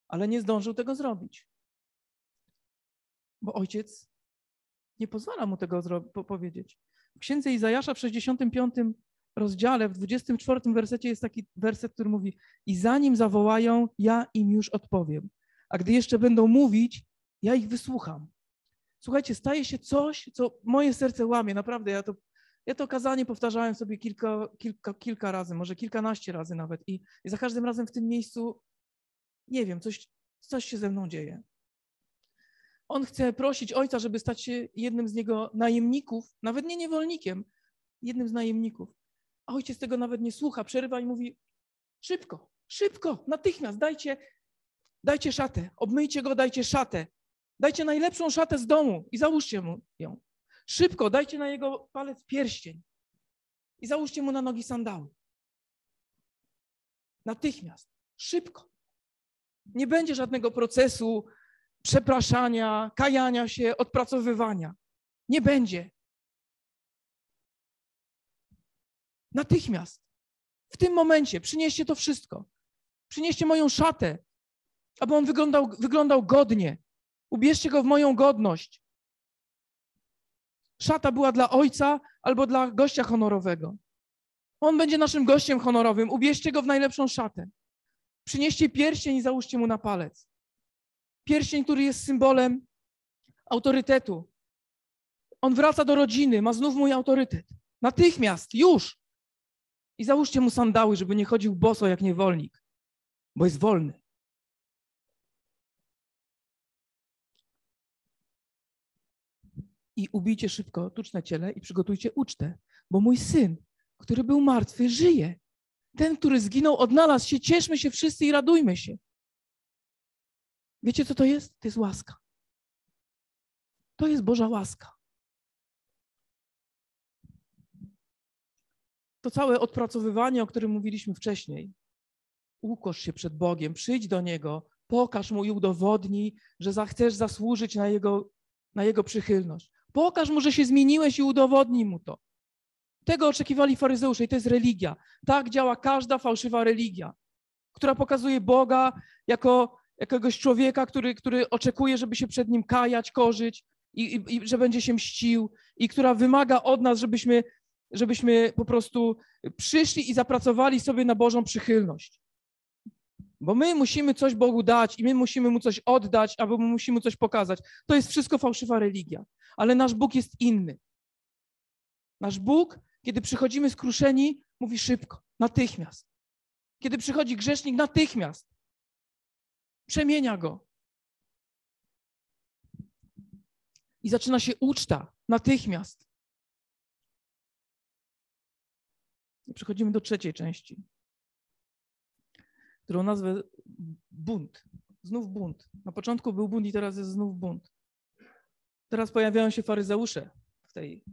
A: Ale nie zdążył tego zrobić. Bo ojciec nie pozwala mu tego powiedzieć. W księdze Izajasza w 65 rozdziale, w 24 wersecie jest taki werset, który mówi: I zanim zawołają, ja im już odpowiem. A gdy jeszcze będą mówić, ja ich wysłucham. Słuchajcie, staje się coś, co moje serce łamie. Naprawdę, ja to, ja to kazanie powtarzałem sobie kilka, kilka, kilka razy, może kilkanaście razy nawet. I, I za każdym razem w tym miejscu, nie wiem, coś, coś się ze mną dzieje. On chce prosić ojca, żeby stać się jednym z niego najemników, nawet nie niewolnikiem, jednym z najemników. A ojciec tego nawet nie słucha, przerywa i mówi: Szybko, szybko, natychmiast dajcie, dajcie szatę, obmyjcie go, dajcie szatę. Dajcie najlepszą szatę z domu i załóżcie mu ją. Szybko, dajcie na jego palec pierścień i załóżcie mu na nogi sandały. Natychmiast, szybko. Nie będzie żadnego procesu przepraszania, kajania się, odpracowywania. Nie będzie. Natychmiast. W tym momencie przynieście to wszystko. Przynieście moją szatę, aby on wyglądał, wyglądał godnie. Ubierzcie go w moją godność. Szata była dla ojca albo dla gościa honorowego. On będzie naszym gościem honorowym. Ubierzcie go w najlepszą szatę. Przynieście pierścień i załóżcie mu na palec. Pierścień, który jest symbolem autorytetu. On wraca do rodziny, ma znów mój autorytet. Natychmiast, już. I załóżcie mu sandały, żeby nie chodził boso jak niewolnik, bo jest wolny. I ubijcie szybko tuczne ciele i przygotujcie ucztę, bo mój syn, który był martwy, żyje. Ten, który zginął, odnalazł się. Cieszmy się wszyscy i radujmy się. Wiecie, co to jest? To jest łaska. To jest Boża łaska. To całe odpracowywanie, o którym mówiliśmy wcześniej. Ukosz się przed Bogiem, przyjdź do Niego, pokaż Mu i udowodnij, że zachcesz zasłużyć na Jego, na Jego przychylność. Pokaż Mu, że się zmieniłeś i udowodnij Mu to. Tego oczekiwali faryzeusze i to jest religia. Tak działa każda fałszywa religia, która pokazuje Boga jako jakiegoś człowieka, który, który oczekuje, żeby się przed nim kajać, korzyć i, i, i że będzie się mścił i która wymaga od nas, żebyśmy żebyśmy po prostu przyszli i zapracowali sobie na Bożą przychylność. Bo my musimy coś Bogu dać i my musimy mu coś oddać, albo my musimy coś pokazać. To jest wszystko fałszywa religia. Ale nasz Bóg jest inny. Nasz Bóg, kiedy przychodzimy skruszeni, mówi szybko, natychmiast. Kiedy przychodzi grzesznik, natychmiast. Przemienia go. I zaczyna się uczta natychmiast. I przechodzimy do trzeciej części, którą nazwę bunt. Znów bunt. Na początku był bunt i teraz jest znów bunt. Teraz pojawiają się faryzeusze w tej,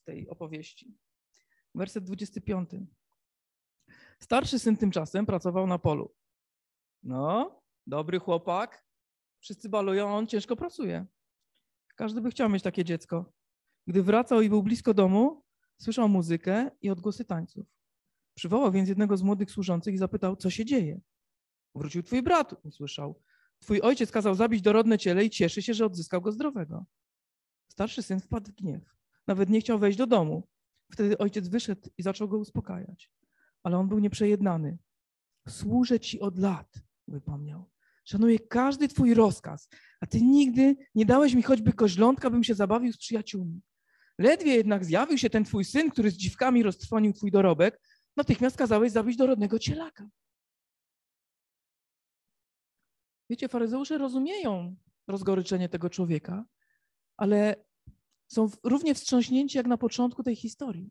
A: w tej opowieści. Werset 25. Starszy syn tymczasem pracował na polu. No, dobry chłopak. Wszyscy balują, on ciężko pracuje. Każdy by chciał mieć takie dziecko. Gdy wracał i był blisko domu, słyszał muzykę i odgłosy tańców. Przywołał więc jednego z młodych służących i zapytał, co się dzieje. Wrócił twój brat, usłyszał. Twój ojciec kazał zabić dorodne ciele i cieszy się, że odzyskał go zdrowego. Starszy syn wpadł w gniew. Nawet nie chciał wejść do domu. Wtedy ojciec wyszedł i zaczął go uspokajać. Ale on był nieprzejednany. Służę ci od lat, wypomniał. Szanuję każdy twój rozkaz, a ty nigdy nie dałeś mi choćby koźlątka, bym się zabawił z przyjaciółmi. Ledwie jednak zjawił się ten twój syn, który z dziwkami roztrwonił twój dorobek, natychmiast kazałeś zabić dorodnego cielaka. Wiecie, faryzeusze rozumieją rozgoryczenie tego człowieka, ale są równie wstrząśnięci jak na początku tej historii.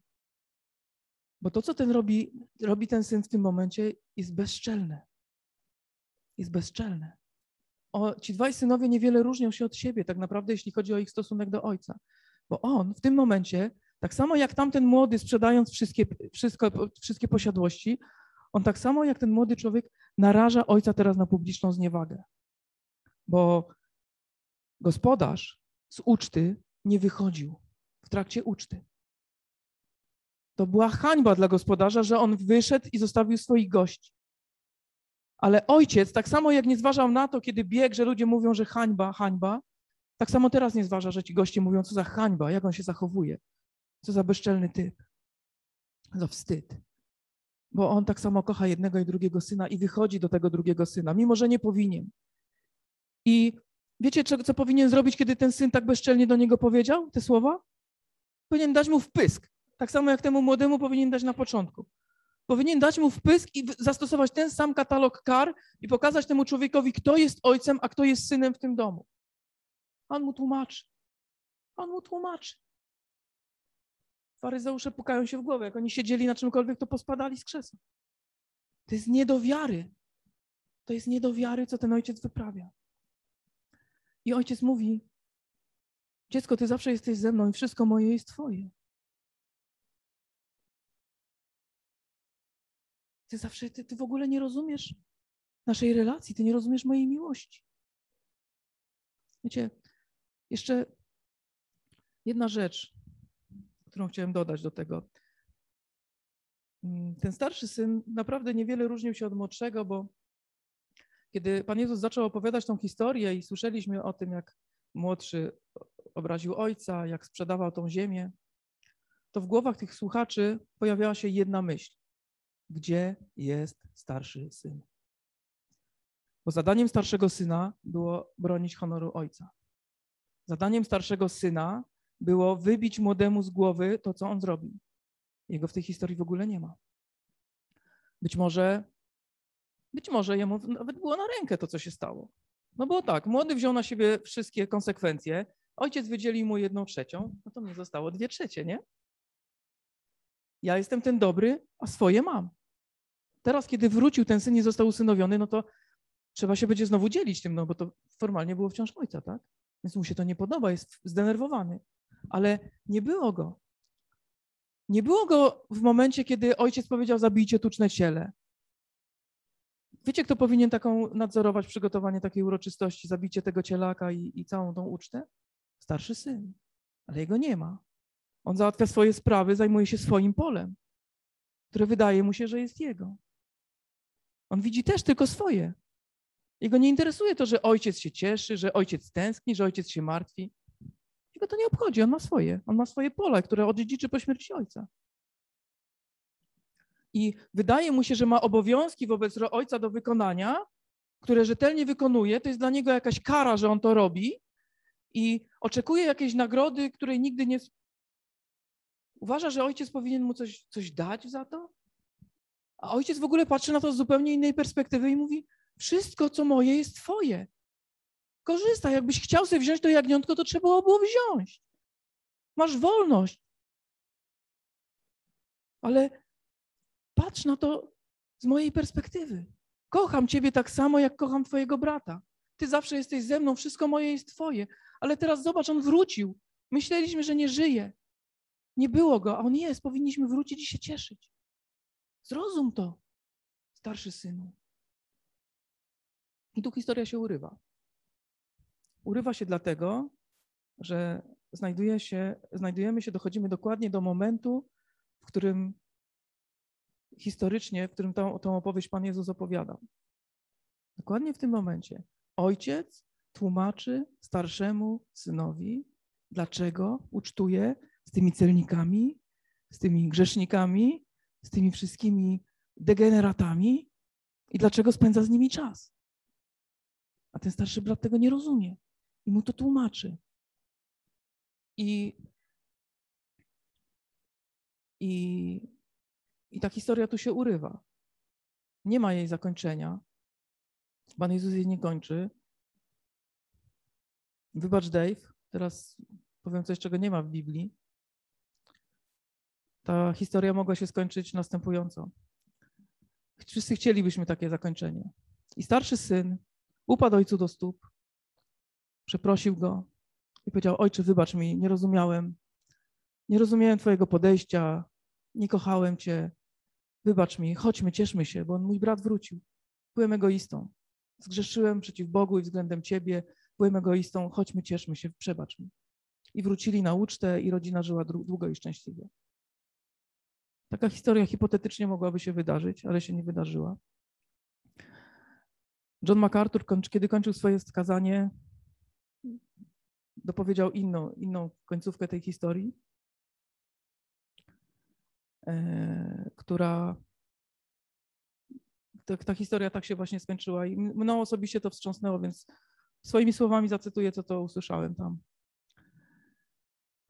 A: Bo to, co ten robi, robi ten syn w tym momencie, jest bezczelne. Jest bezczelne. O, ci dwaj synowie niewiele różnią się od siebie, tak naprawdę, jeśli chodzi o ich stosunek do ojca. Bo on w tym momencie, tak samo jak tamten młody, sprzedając wszystkie, wszystko, wszystkie posiadłości, on tak samo jak ten młody człowiek naraża ojca teraz na publiczną zniewagę. Bo gospodarz z uczty nie wychodził w trakcie uczty. To była hańba dla gospodarza, że on wyszedł i zostawił swoich gości. Ale ojciec, tak samo jak nie zważał na to, kiedy biegł, że ludzie mówią, że hańba, hańba, tak samo teraz nie zważa, że ci goście mówią, co za hańba, jak on się zachowuje, co za bezczelny typ, za wstyd. Bo on tak samo kocha jednego i drugiego syna i wychodzi do tego drugiego syna, mimo że nie powinien. I wiecie, co, co powinien zrobić, kiedy ten syn tak bezczelnie do niego powiedział te słowa? Powinien dać mu wpysk. Tak samo jak temu młodemu powinien dać na początku. Powinien dać mu wpysk i zastosować ten sam katalog kar i pokazać temu człowiekowi, kto jest ojcem, a kto jest synem w tym domu. On mu tłumaczy. On mu tłumaczy. Faryzeusze pukają się w głowę. Jak oni siedzieli na czymkolwiek, to pospadali z krzesła. To jest nie do wiary. To jest nie do wiary, co ten ojciec wyprawia. I ojciec mówi: Dziecko, ty zawsze jesteś ze mną i wszystko moje jest twoje. Ty zawsze, ty, ty w ogóle nie rozumiesz naszej relacji, ty nie rozumiesz mojej miłości. Wiecie, jeszcze jedna rzecz, którą chciałem dodać do tego. Mm, ten starszy syn naprawdę niewiele różnił się od młodszego, bo kiedy Pan Jezus zaczął opowiadać tą historię i słyszeliśmy o tym, jak młodszy obraził ojca, jak sprzedawał tą ziemię, to w głowach tych słuchaczy pojawiała się jedna myśl gdzie jest starszy syn. Bo zadaniem starszego syna było bronić honoru ojca. Zadaniem starszego syna było wybić młodemu z głowy to, co on zrobił. Jego w tej historii w ogóle nie ma. Być może, być może jemu nawet było na rękę to, co się stało. No bo tak, młody wziął na siebie wszystkie konsekwencje, ojciec wydzielił mu jedną trzecią, no to mnie zostało dwie trzecie, nie? Ja jestem ten dobry, a swoje mam. Teraz, kiedy wrócił ten syn i został usynowiony, no to trzeba się będzie znowu dzielić tym, no bo to formalnie było wciąż ojca, tak? Więc mu się to nie podoba, jest zdenerwowany. Ale nie było go. Nie było go w momencie, kiedy ojciec powiedział, zabijcie tuczne ciele. Wiecie, kto powinien taką nadzorować przygotowanie takiej uroczystości, zabicie tego cielaka i, i całą tą ucztę? Starszy syn. Ale jego nie ma. On załatwia swoje sprawy, zajmuje się swoim polem, które wydaje mu się, że jest jego. On widzi też tylko swoje. Jego nie interesuje to, że ojciec się cieszy, że ojciec tęskni, że ojciec się martwi. Jego to nie obchodzi, on ma swoje. On ma swoje pole, które odziedziczy po śmierci ojca. I wydaje mu się, że ma obowiązki wobec ojca do wykonania, które rzetelnie wykonuje, to jest dla niego jakaś kara, że on to robi i oczekuje jakiejś nagrody, której nigdy nie. Uważa, że ojciec powinien mu coś, coś dać za to? A ojciec w ogóle patrzy na to z zupełnie innej perspektywy i mówi: Wszystko, co moje, jest Twoje. Korzystaj. Jakbyś chciał sobie wziąć to jagniątko, to trzeba było wziąć. Masz wolność. Ale patrz na to z mojej perspektywy. Kocham Ciebie tak samo, jak kocham Twojego brata. Ty zawsze jesteś ze mną, wszystko moje jest Twoje. Ale teraz zobacz, on wrócił. Myśleliśmy, że nie żyje. Nie było go, a on jest. Powinniśmy wrócić i się cieszyć. Zrozum to, starszy synu. I tu historia się urywa. Urywa się dlatego, że znajduje się, znajdujemy się, dochodzimy dokładnie do momentu, w którym historycznie, w którym tą, tą opowieść Pan Jezus opowiadał. Dokładnie w tym momencie ojciec tłumaczy starszemu synowi, dlaczego ucztuje z tymi celnikami, z tymi grzesznikami, z tymi wszystkimi degeneratami i dlaczego spędza z nimi czas. A ten starszy brat tego nie rozumie i mu to tłumaczy. I, i, i ta historia tu się urywa. Nie ma jej zakończenia. Pan Jezus jej nie kończy. Wybacz, Dave, teraz powiem coś, czego nie ma w Biblii. Ta historia mogła się skończyć następująco. Wszyscy chcielibyśmy takie zakończenie. I starszy syn upadł ojcu do stóp, przeprosił go i powiedział: Ojcze, wybacz mi, nie rozumiałem. Nie rozumiałem Twojego podejścia, nie kochałem Cię. Wybacz mi, chodźmy, cieszmy się, bo mój brat wrócił. Byłem egoistą. Zgrzeszyłem przeciw Bogu i względem Ciebie. Byłem egoistą, chodźmy, cieszmy się, przebacz mi. I wrócili na ucztę i rodzina żyła długo i szczęśliwie. Taka historia hipotetycznie mogłaby się wydarzyć, ale się nie wydarzyła. John MacArthur, kiedy kończył swoje skazanie, dopowiedział inną, inną końcówkę tej historii, e, która ta, ta, historia tak się właśnie skończyła i mną osobiście to wstrząsnęło, więc swoimi słowami zacytuję, co to usłyszałem tam.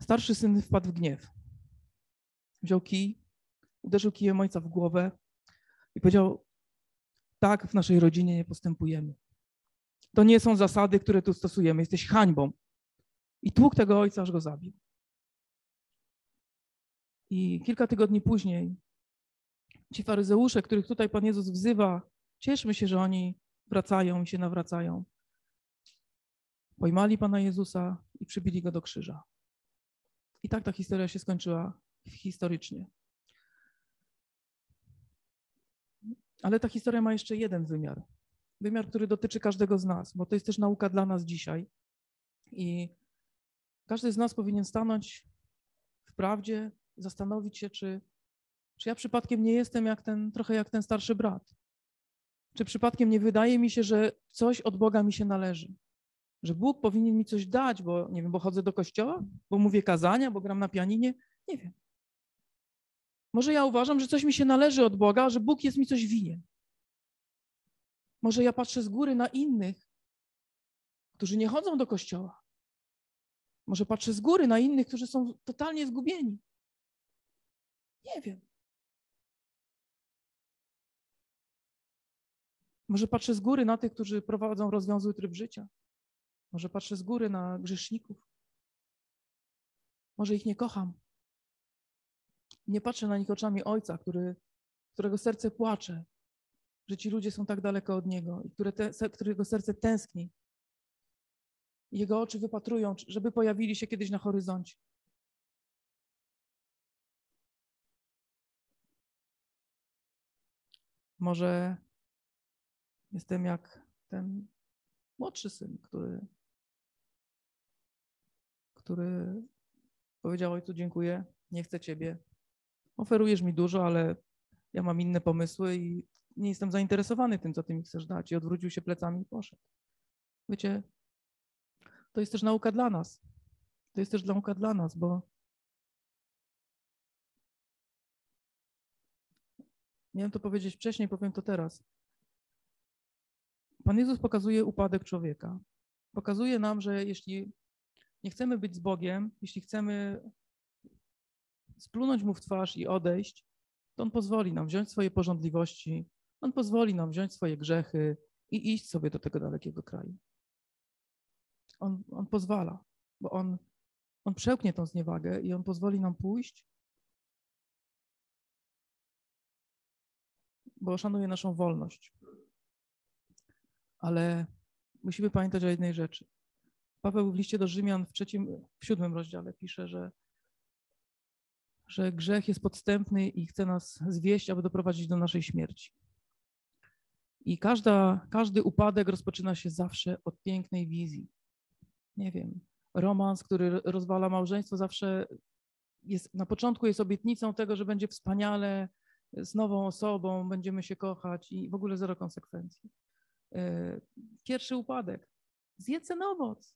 A: Starszy syn wpadł w gniew. Wziął kij, uderzył kijem ojca w głowę i powiedział: Tak, w naszej rodzinie nie postępujemy. To nie są zasady, które tu stosujemy. Jesteś hańbą. I tłukł tego ojca, aż go zabił. I kilka tygodni później ci faryzeusze, których tutaj Pan Jezus wzywa, cieszmy się, że oni wracają i się nawracają. Pojmali Pana Jezusa i przybili go do krzyża. I tak ta historia się skończyła historycznie. Ale ta historia ma jeszcze jeden wymiar. Wymiar, który dotyczy każdego z nas, bo to jest też nauka dla nas dzisiaj. I każdy z nas powinien stanąć w prawdzie, zastanowić się, czy, czy ja przypadkiem nie jestem jak ten, trochę jak ten starszy brat. Czy przypadkiem nie wydaje mi się, że coś od Boga mi się należy? Że Bóg powinien mi coś dać, bo nie wiem, bo chodzę do kościoła, bo mówię kazania, bo gram na pianinie? Nie wiem. Może ja uważam, że coś mi się należy od Boga, że Bóg jest mi coś winien. Może ja patrzę z góry na innych, którzy nie chodzą do kościoła. Może patrzę z góry na innych, którzy są totalnie zgubieni. Nie wiem. Może patrzę z góry na tych, którzy prowadzą rozwiązły tryb życia. Może patrzę z góry na grzeszników. Może ich nie kocham. Nie patrzę na nich oczami Ojca, który, którego serce płacze, że ci ludzie są tak daleko od Niego i które te, którego serce tęskni. Jego oczy wypatrują, żeby pojawili się kiedyś na horyzoncie. Może jestem jak ten młodszy syn, który, który powiedział Ojcu dziękuję, nie chcę Ciebie, oferujesz mi dużo, ale ja mam inne pomysły i nie jestem zainteresowany tym, co ty mi chcesz dać. I odwrócił się plecami i poszedł. Wiecie, to jest też nauka dla nas. To jest też nauka dla nas, bo miałem to powiedzieć wcześniej, powiem to teraz. Pan Jezus pokazuje upadek człowieka. Pokazuje nam, że jeśli nie chcemy być z Bogiem, jeśli chcemy splunąć mu w twarz i odejść, to on pozwoli nam wziąć swoje porządliwości, on pozwoli nam wziąć swoje grzechy i iść sobie do tego dalekiego kraju. On, on pozwala, bo on, on przełknie tą zniewagę i on pozwoli nam pójść, bo szanuje naszą wolność. Ale musimy pamiętać o jednej rzeczy. Paweł w liście do Rzymian w trzecim, w siódmym rozdziale pisze, że, że grzech jest podstępny i chce nas zwieść, aby doprowadzić do naszej śmierci. I każda, każdy upadek rozpoczyna się zawsze od pięknej wizji. Nie wiem, romans, który rozwala małżeństwo, zawsze jest, na początku jest obietnicą tego, że będzie wspaniale z nową osobą, będziemy się kochać i w ogóle zero konsekwencji. E, pierwszy upadek. Zjedz ten owoc.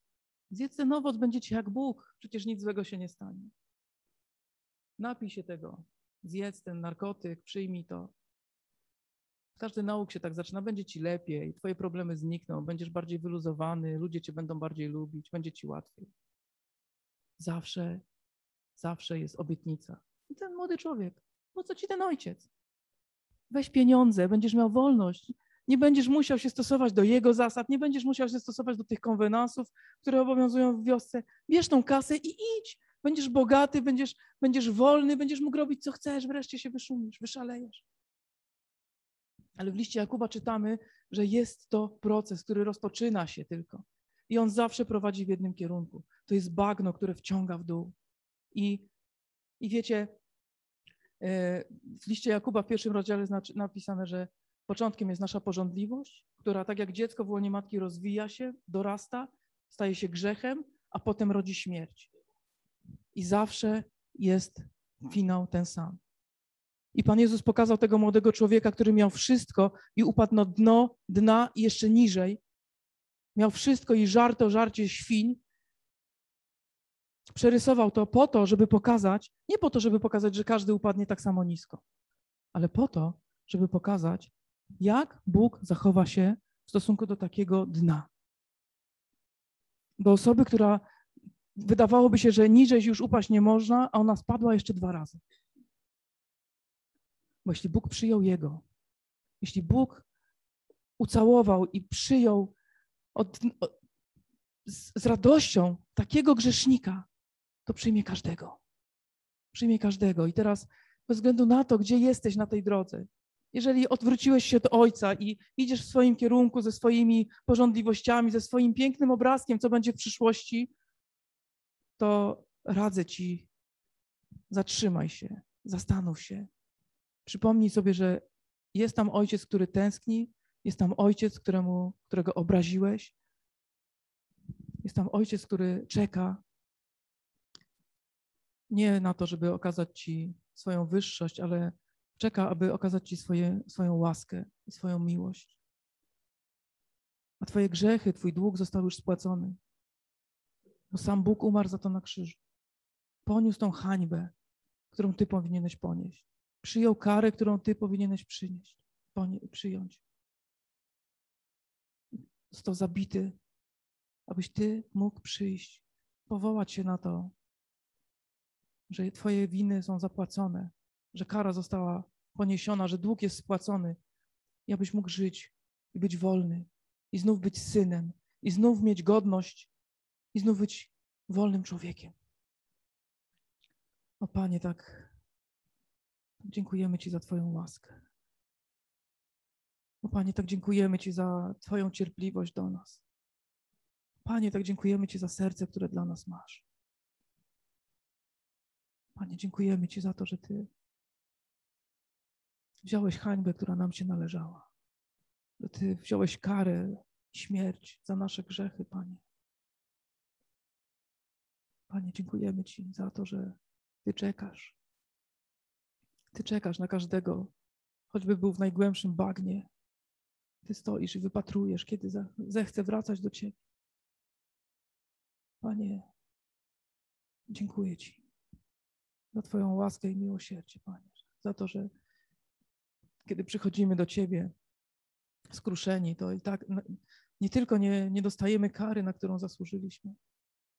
A: Zjedz ten owoc, będziecie jak Bóg. Przecież nic złego się nie stanie. Napij się tego. Zjedz ten narkotyk, przyjmij to. Każdy nauk się tak zaczyna, będzie ci lepiej, twoje problemy znikną, będziesz bardziej wyluzowany, ludzie cię będą bardziej lubić, będzie ci łatwiej. Zawsze, zawsze jest obietnica. I ten młody człowiek, po co ci ten ojciec? Weź pieniądze, będziesz miał wolność. Nie będziesz musiał się stosować do jego zasad, nie będziesz musiał się stosować do tych konwenansów, które obowiązują w wiosce. Bierz tą kasę i idź. Będziesz bogaty, będziesz, będziesz wolny, będziesz mógł robić co chcesz, wreszcie się wyszumisz, wyszalejesz. Ale w liście Jakuba czytamy, że jest to proces, który rozpoczyna się tylko. I on zawsze prowadzi w jednym kierunku. To jest bagno, które wciąga w dół. I, i wiecie, e, w liście Jakuba w pierwszym rozdziale jest napisane, że początkiem jest nasza porządliwość, która tak jak dziecko w łonie matki rozwija się, dorasta, staje się grzechem, a potem rodzi śmierć. I zawsze jest finał ten sam. I Pan Jezus pokazał tego młodego człowieka, który miał wszystko i upadł na dno dna i jeszcze niżej. Miał wszystko i żarto żarcie świń. Przerysował to po to, żeby pokazać, nie po to, żeby pokazać, że każdy upadnie tak samo nisko, ale po to, żeby pokazać, jak Bóg zachowa się w stosunku do takiego dna. Do osoby, która wydawałoby się, że niżej już upaść nie można, a ona spadła jeszcze dwa razy. Bo jeśli Bóg przyjął jego, jeśli Bóg ucałował i przyjął od, od, z, z radością takiego grzesznika, to przyjmie każdego. Przyjmie każdego. I teraz, bez względu na to, gdzie jesteś na tej drodze, jeżeli odwróciłeś się do Ojca i idziesz w swoim kierunku ze swoimi porządliwościami, ze swoim pięknym obrazkiem, co będzie w przyszłości, to radzę Ci, zatrzymaj się, zastanów się, Przypomnij sobie, że jest tam ojciec, który tęskni, jest tam ojciec, któremu, którego obraziłeś, jest tam ojciec, który czeka nie na to, żeby okazać ci swoją wyższość, ale czeka, aby okazać ci swoje, swoją łaskę i swoją miłość. A twoje grzechy, twój dług został już spłacony. Bo sam Bóg umarł za to na krzyżu. Poniósł tą hańbę, którą ty powinieneś ponieść przyjął karę, którą ty powinieneś przynieść, przyjąć. Został zabity, abyś ty mógł przyjść, powołać się na to, że twoje winy są zapłacone, że kara została poniesiona, że dług jest spłacony i abyś mógł żyć i być wolny i znów być synem i znów mieć godność i znów być wolnym człowiekiem. O Panie, tak Dziękujemy Ci za Twoją łaskę. O Panie, tak dziękujemy Ci za Twoją cierpliwość do nas. Panie, tak dziękujemy Ci za serce, które dla nas masz. Panie, dziękujemy Ci za to, że Ty wziąłeś hańbę, która nam się należała. Że Ty wziąłeś karę, śmierć za nasze grzechy, Panie. Panie, dziękujemy Ci za to, że Ty czekasz. Ty czekasz na każdego, choćby był w najgłębszym bagnie. Ty stoisz i wypatrujesz, kiedy zechce wracać do Ciebie. Panie, dziękuję Ci za Twoją łaskę i miłosierdzie, Panie, za to, że kiedy przychodzimy do Ciebie skruszeni, to i tak nie tylko nie, nie dostajemy kary, na którą zasłużyliśmy,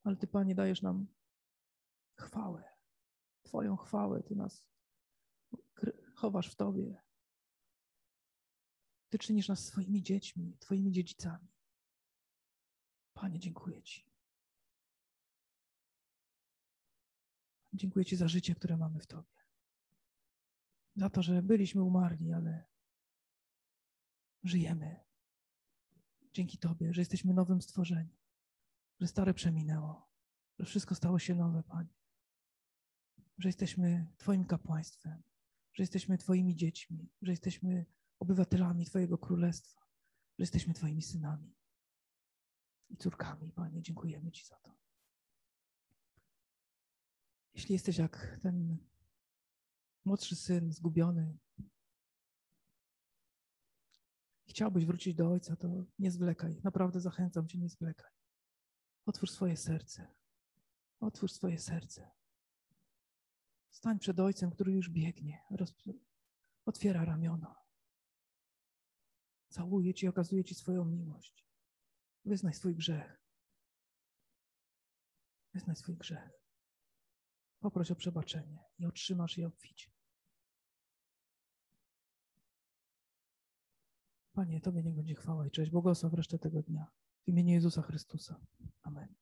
A: ale Ty, Panie, dajesz nam chwałę, Twoją chwałę, Ty nas chowasz w Tobie. Ty czynisz nas swoimi dziećmi, Twoimi dziedzicami. Panie, dziękuję Ci. Dziękuję Ci za życie, które mamy w Tobie. Za to, że byliśmy umarli, ale żyjemy. Dzięki Tobie, że jesteśmy nowym stworzeniem, że stare przeminęło, że wszystko stało się nowe, Panie. Że jesteśmy Twoim kapłaństwem, że jesteśmy Twoimi dziećmi, że jesteśmy obywatelami Twojego królestwa, że jesteśmy Twoimi synami i córkami, Panie. Dziękujemy Ci za to. Jeśli jesteś jak ten młodszy syn zgubiony, chciałbyś wrócić do Ojca, to nie zwlekaj. Naprawdę zachęcam Cię, nie zwlekaj. Otwórz swoje serce. Otwórz swoje serce. Stań przed Ojcem, który już biegnie, roz... otwiera ramiona. Całuje Ci, okazuje Ci swoją miłość. Wyznaj swój grzech. Wyznaj swój grzech. Poproś o przebaczenie i otrzymasz je obficie. Panie, Tobie niech będzie chwała i cześć. Błogosław resztę tego dnia. W imieniu Jezusa Chrystusa. Amen.